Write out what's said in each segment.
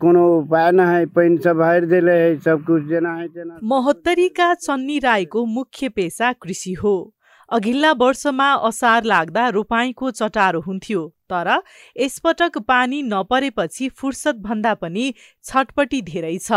कोनो उपाय न है पानी सब भर दिले है सब कुछ जेना है तेना। महोत्तरीका चन्नी राईको मुख्य पेसा कृषि हो। अघिल्ला वर्षमा असार लाग्दा रोपाईँको चटारो हुन्थ्यो तर यसपटक पानी नपरेपछि फुर्सद भन्दा पनि छटपटी धेरै छ।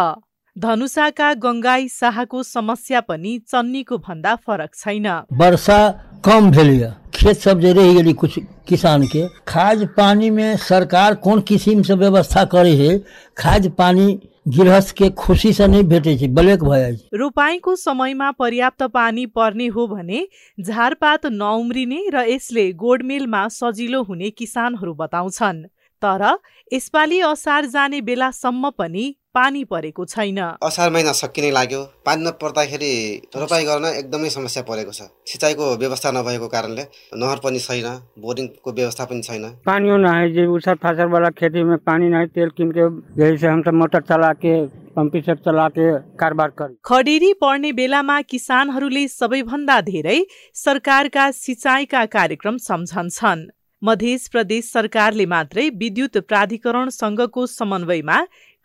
धनुषाका गङ्गाई शाहको समस्या पनि चन्नीको भन्दा फरक छैन। वर्षा कम भेल यऽ खेत सब जे रहि गेली कुछ किसान के खाद पानी में सरकार कोन किसिम से व्यवस्था करे है खाद पानी गृहस्थ के खुशी से नहीं भेटे छै ब्लैक भए जाइ छै। रोपाईँको समयमा पर्याप्त पानी पर्ने हो भने झारपात नउम्रिने र यसले गोडमेलमा सजिलो हुने किसानहरू बताउँछन्। तर यसपालि असार जाने बेलासम्म पनि पानी परेको छैन। असार महिना सकिने लाग्यो। पानी नपर्दाखेरि रोपाइ गर्न एकदमै समस्या परेको छ। सिँचाइको व्यवस्था नभएको कारणले नहर पनि छैन बोरिङको व्यवस्था पनि छैन। पानियो ना है जे उसर फसल वाला खेती में पानी नहीं तेल किन के यही से हम सब मोटर चला के पंपी सेट चला के कारोबार कर खडेरी पर्ने बेलामा किसानहरूले सबैभन्दा धेरै सरकारका सिँचाइका कार्यक्रम सम्झन्छन्। मध्य प्रदेश सरकारले मात्रै विद्युत प्राधिकरणसँगको समन्वयमा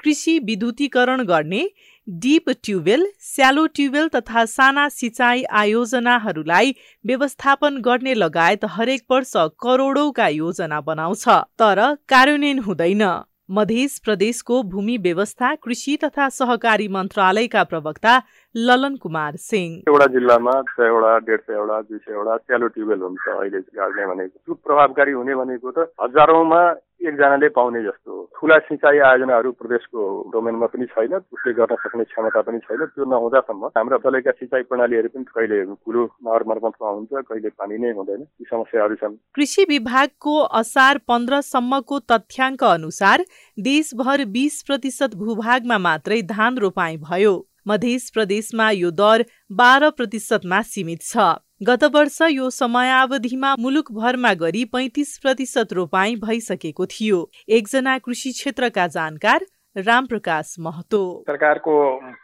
कृषि विद्युतीकरण गर्ने डिप ट्युबवेल स्यालो ट्युबवेल तथा साना सिँचाइ आयोजनाहरूलाई व्यवस्थापन गर्ने लगायत हरेक वर्ष करोडौँका योजना बनाउँछ तर कार्यान्वयन हुँदैन। मध्य प्रदेशको भूमि व्यवस्था कृषि तथा सहकारी मन्त्रालयका प्रवक्ता ललन कुमार सिंह। एउटा जिल्लामा सयवटा डेढ सयवटा दुई सयवटा स्यालो ट्युबवेल हुन्छ अहिले गाड्ने भनेको त्यो प्रभावकारी हुने भनेको त हजारौँमा एकजनाले पाउने जस्तो। ठुला सिँचाइ आयोजनाहरू प्रदेशको डोमेनमा पनि छैन उसले गर्न सक्ने क्षमता पनि छैन। त्यो नहुँदासम्म हाम्रा चलेका सिँचाइ प्रणालीहरू पनि कहिले कुलो नहर मर्मतमा हुन्छ कहिले पानी नै हुँदैन। यी समस्याहरू छन्। कृषि विभागको असार पन्ध्रसम्मको तथ्याङ्क अनुसार देशभर बिस प्रतिशत भूभागमा मात्रै धान रोपाई भयो। मध्य प्रदेशमा यो दर बाह्र प्रतिशतमा सीमित छ। गत वर्ष यो समयावधिमा मुलुकभरमा गरी पैँतिस प्रतिशत रोपाई भइसकेको थियो। एकजना कृषि क्षेत्रका जानकार रामप्रकाश महतो। सरकारको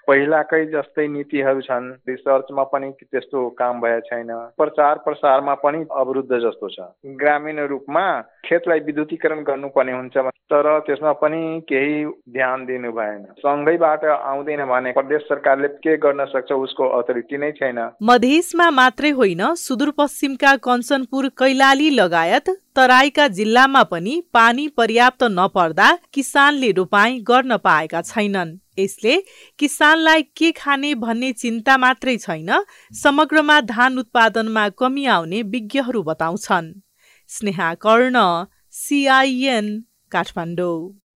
पहिलाकै जस्तै नीतिहरू छन् रिसर्चमा पनि त्यस्तो काम भए छैन। प्रचार प्रसारमा पनि अवरुद्ध जस्तो छ। ग्रामीण रूपमा खेतलाई विद्युतीकरण गर्नुपर्ने हुन्छ तर त्यसमा पनि केही ध्यान दिनु भएन। सँगैबाट आउँदैन भने प्रदेश सरकारले के गर्न सक्छ उसको अथोरिटी नै छैन। मधेसमा मात्रै होइन सुदूरपश्चिमका कञ्चनपुर कैलाली लगायत तराईका जिल्लामा पनि पानी पर्याप्त नपर्दा किसानले रोपाई गर्न पाएका छैनन्। यसले किसानलाई के खाने भन्ने चिन्ता मात्रै छैन समग्रमा धान उत्पादनमा कमी आउने विज्ञहरू बताउँछन्। স্নেহা কর্ণ সিআইএন কাঠমান্ডু